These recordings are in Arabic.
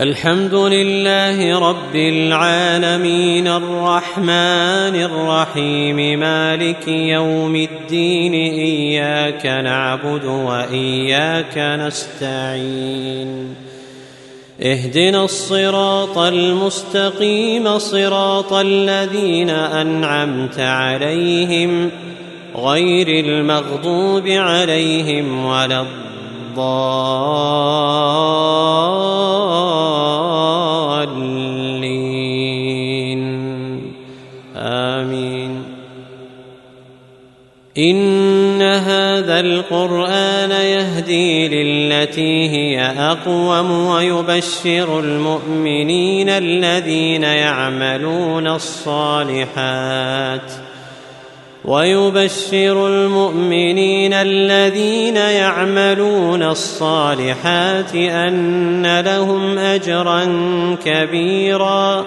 الحمد لله رب العالمين الرحمن الرحيم مالك يوم الدين إياك نعبد وإياك نستعين اهدنا الصراط المستقيم صراط الذين أنعمت عليهم غير المغضوب عليهم ولا الضالين إن هذا القرآن يهدي للتي هي أقوم ويبشر المؤمنين الذين يعملون الصالحات ويبشر المؤمنين الذين يعملون الصالحات أن لهم أجرا كبيرا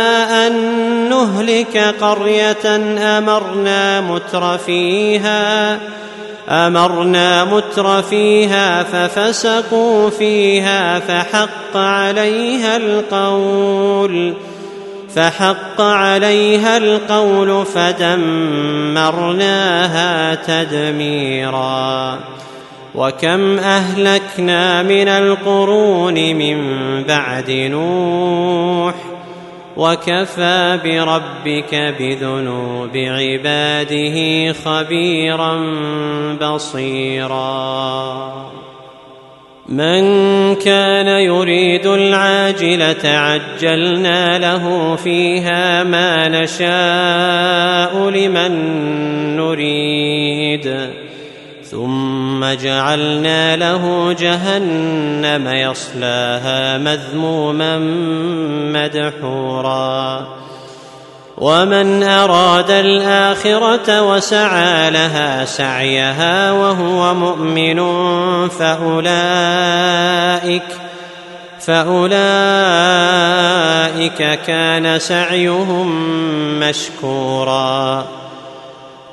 نهلك قرية أمرنا متر فيها أمرنا متر فيها ففسقوا فيها فحق عليها القول فحق عليها القول فدمرناها تدميرا. وكم أهلكنا من القرون من بعد نوح وكفى بربك بذنوب عباده خبيرا بصيرا. من كان يريد العاجلة عجلنا له فيها ما نشاء لمن نريد. ثم جعلنا له جهنم يصلاها مذموما مدحورا. ومن أراد الآخرة وسعى لها سعيها وهو مؤمن فأولئك فأولئك كان سعيهم مشكورا.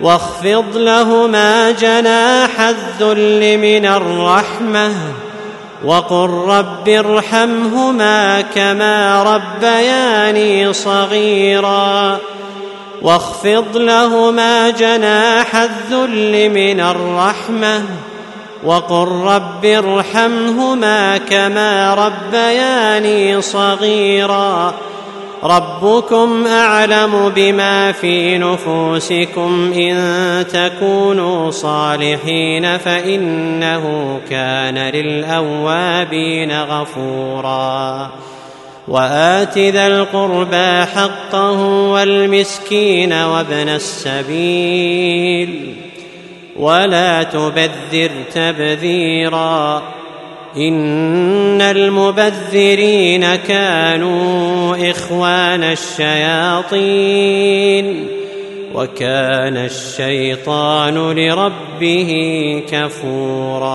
واخفض لهما جناح الذل من الرحمة وقل رب ارحمهما كما ربياني صغيرا واخفض لهما جناح الذل من الرحمة وقل رب ارحمهما كما ربياني صغيرا ربكم أعلم بما في نفوسكم إن تكونوا صالحين فإنه كان للأوابين غفورا. وآت ذا القربى حقه والمسكين وابن السبيل. ولا تبذر تبذيرا. إن المبذرين كانوا إخوان الشياطين وكان الشيطان لربه كفورا